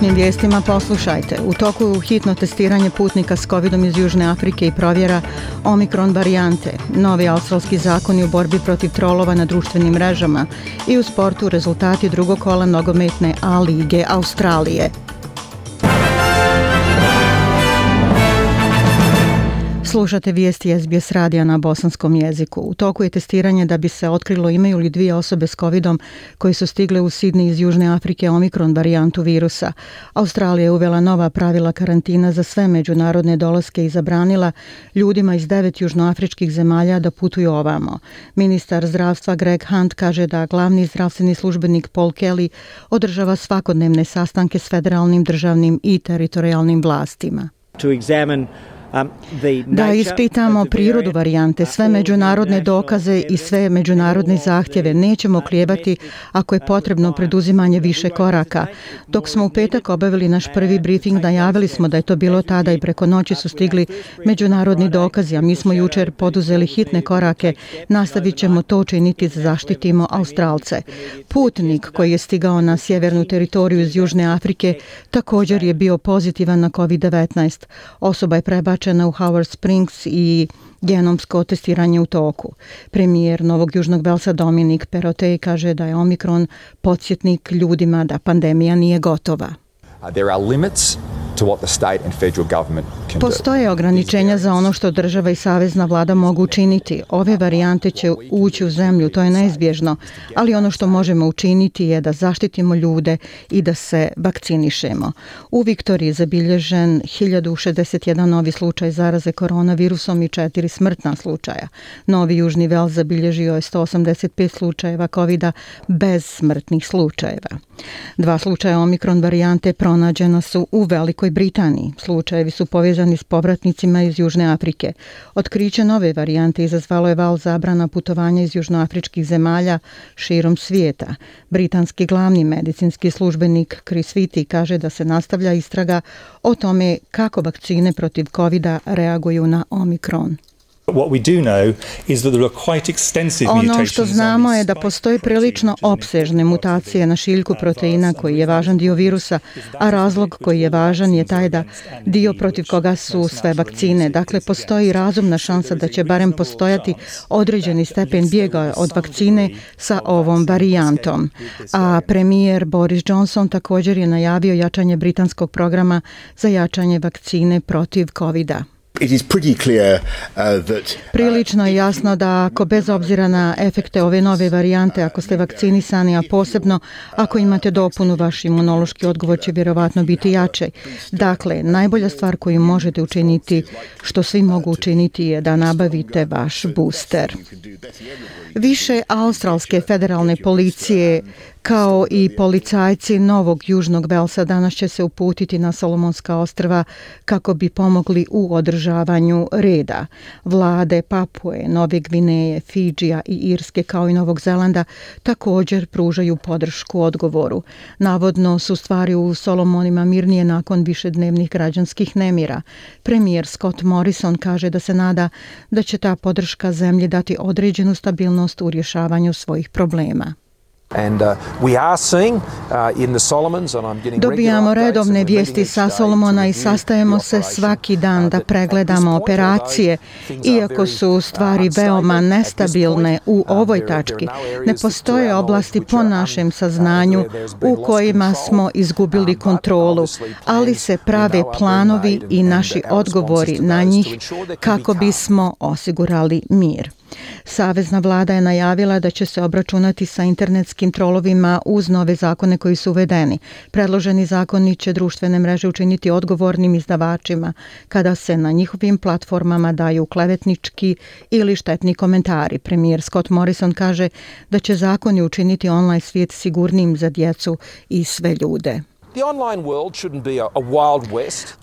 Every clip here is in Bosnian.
Današnjim vijestima poslušajte. U toku je hitno testiranje putnika s covidom iz Južne Afrike i provjera Omikron varijante, novi australski zakoni u borbi protiv trolova na društvenim mrežama i u sportu rezultati drugog kola nogometne A lige Australije. Slušate vijesti SBS radija na bosanskom jeziku. U toku je testiranje da bi se otkrilo imaju li dvije osobe s covidom koji su stigle u Sidni iz Južne Afrike omikron varijantu virusa. Australija je uvela nova pravila karantina za sve međunarodne dolaske i zabranila ljudima iz devet južnoafričkih zemalja da putuju ovamo. Ministar zdravstva Greg Hunt kaže da glavni zdravstveni službenik Paul Kelly održava svakodnevne sastanke s federalnim, državnim i teritorijalnim vlastima. To examine da ispitamo prirodu varijante, sve međunarodne dokaze i sve međunarodne zahtjeve. Nećemo klijebati ako je potrebno preduzimanje više koraka. Dok smo u petak obavili naš prvi briefing, najavili smo da je to bilo tada i preko noći su stigli međunarodni dokazi, a mi smo jučer poduzeli hitne korake. Nastavit ćemo to činiti da zaštitimo Australce. Putnik koji je stigao na sjevernu teritoriju iz Južne Afrike također je bio pozitivan na COVID-19. Osoba je prebačena prebačena u Howard Springs i genomsko testiranje u toku. Premijer Novog Južnog Velsa Dominik Perotej kaže da je Omikron podsjetnik ljudima da pandemija nije gotova. There are limits Postoje ograničenja za ono što država i savezna vlada mogu učiniti. Ove varijante će ući u zemlju, to je neizbježno, ali ono što možemo učiniti je da zaštitimo ljude i da se vakcinišemo. U Viktoriji je zabilježen 1061 novi slučaj zaraze koronavirusom i četiri smrtna slučaja. Novi Južni Vel zabilježio je 185 slučajeva covid bez smrtnih slučajeva. Dva slučaja omikron varijante pronađena su u Velikoj Britaniji. Slučajevi su povezani s povratnicima iz Južne Afrike. Otkriće nove varijante izazvalo je val zabrana putovanja iz južnoafričkih zemalja širom svijeta. Britanski glavni medicinski službenik Chris Whitty kaže da se nastavlja istraga o tome kako vakcine protiv covid reaguju na Omikron. Ono što znamo je da postoji prilično opsežne mutacije na šiljku proteina koji je važan dio virusa, a razlog koji je važan je taj da dio protiv koga su sve vakcine. Dakle, postoji razumna šansa da će barem postojati određeni stepen bijega od vakcine sa ovom varijantom. A premijer Boris Johnson također je najavio jačanje britanskog programa za jačanje vakcine protiv COVID-a. Uh, Prilično je jasno da ako bez obzira na efekte ove nove varijante, ako ste vakcinisani, a posebno ako imate dopunu, vaš imunološki odgovor će vjerovatno biti jače. Dakle, najbolja stvar koju možete učiniti, što svi mogu učiniti, je da nabavite vaš booster. Više australske federalne policije kao i policajci Novog Južnog Velsa danas će se uputiti na Solomonska ostrva kako bi pomogli u održavanju reda. Vlade Papue, Nove Gvineje, Fidžija i Irske kao i Novog Zelanda također pružaju podršku odgovoru. Navodno su stvari u Solomonima mirnije nakon višednevnih građanskih nemira. Premijer Scott Morrison kaže da se nada da će ta podrška zemlji dati određenu stabilnost u rješavanju svojih problema. Uh, uh, Dobijamo redovne vijesti sa Solomona i sastajemo se svaki dan da pregledamo operacije. Iako su stvari veoma nestabilne u ovoj tački, ne postoje oblasti po našem saznanju u kojima smo izgubili kontrolu, ali se prave planovi i naši odgovori na njih kako bismo osigurali mir. Savezna vlada je najavila da će se obračunati sa internetskim trolovima uz nove zakone koji su uvedeni. Predloženi zakoni će društvene mreže učiniti odgovornim izdavačima kada se na njihovim platformama daju klevetnički ili štetni komentari. Premijer Scott Morrison kaže da će zakoni učiniti online svijet sigurnim za djecu i sve ljude.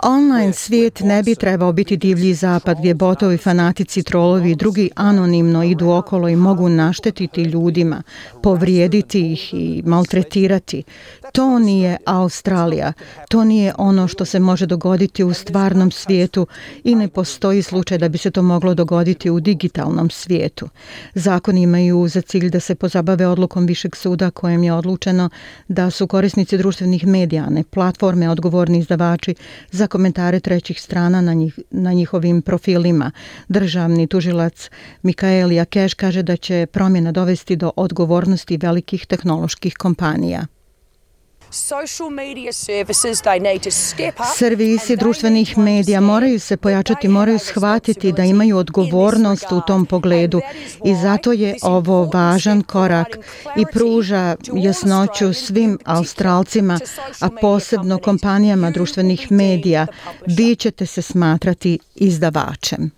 Online svijet ne bi trebao biti divlji zapad gdje botovi, fanatici, trolovi i drugi anonimno idu okolo i mogu naštetiti ljudima, povrijediti ih i maltretirati. To nije Australija. To nije ono što se može dogoditi u stvarnom svijetu i ne postoji slučaj da bi se to moglo dogoditi u digitalnom svijetu. Zakoni imaju za cilj da se pozabave odlukom Višeg suda kojem je odlučeno da su korisnici društvenih medija medijane platforme odgovorni izdavači za komentare trećih strana na, njih, na njihovim profilima. Državni tužilac Mikael Jakeš kaže da će promjena dovesti do odgovornosti velikih tehnoloških kompanija. Servisi društvenih medija moraju se pojačati, moraju shvatiti da imaju odgovornost u tom pogledu i zato je ovo važan korak i pruža jasnoću svim Australcima, a posebno kompanijama društvenih medija. Vi ćete se smatrati izdavačem.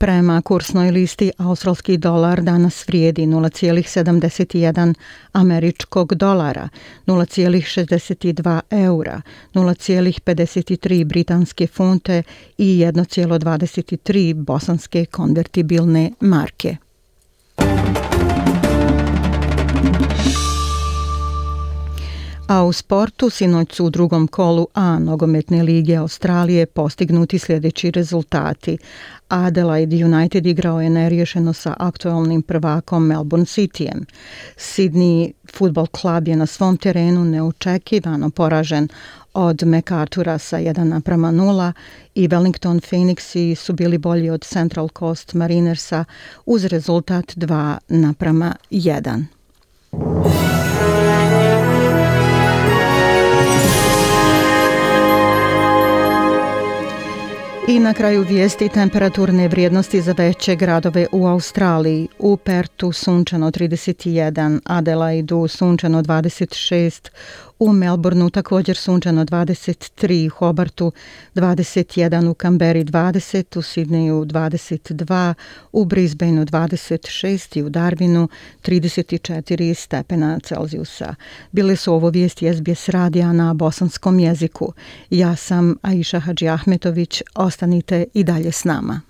Prema kursnoj listi australski dolar danas vrijedi 0,71 američkog dolara, 0,62 eura, 0,53 britanske funte i 1,23 bosanske konvertibilne marke. A u sportu sinoć su u drugom kolu A nogometne lige Australije postignuti sljedeći rezultati. Adelaide United igrao je neriješeno sa aktualnim prvakom Melbourne Cityjem. Sydney Football Club je na svom terenu neočekivano poražen od MacArthura sa 1 naprama 0 i Wellington Phoenixi su bili bolji od Central Coast Marinersa uz rezultat 2 naprama 1. I na kraju vijesti temperaturne vrijednosti za veće gradove u Australiji. U Pertu sunčano 31, Adelaidu sunčano 26, U Melbourneu također sunčano 23, u Hobartu 21, u Kamberi 20, u Sidneju 22, u Brisbaneu 26 i u Darwinu 34 stepena Celzijusa. Bile su ovo vijesti SBS radija na bosanskom jeziku. Ja sam Aisha Hadži Ahmetović, ostanite i dalje s nama.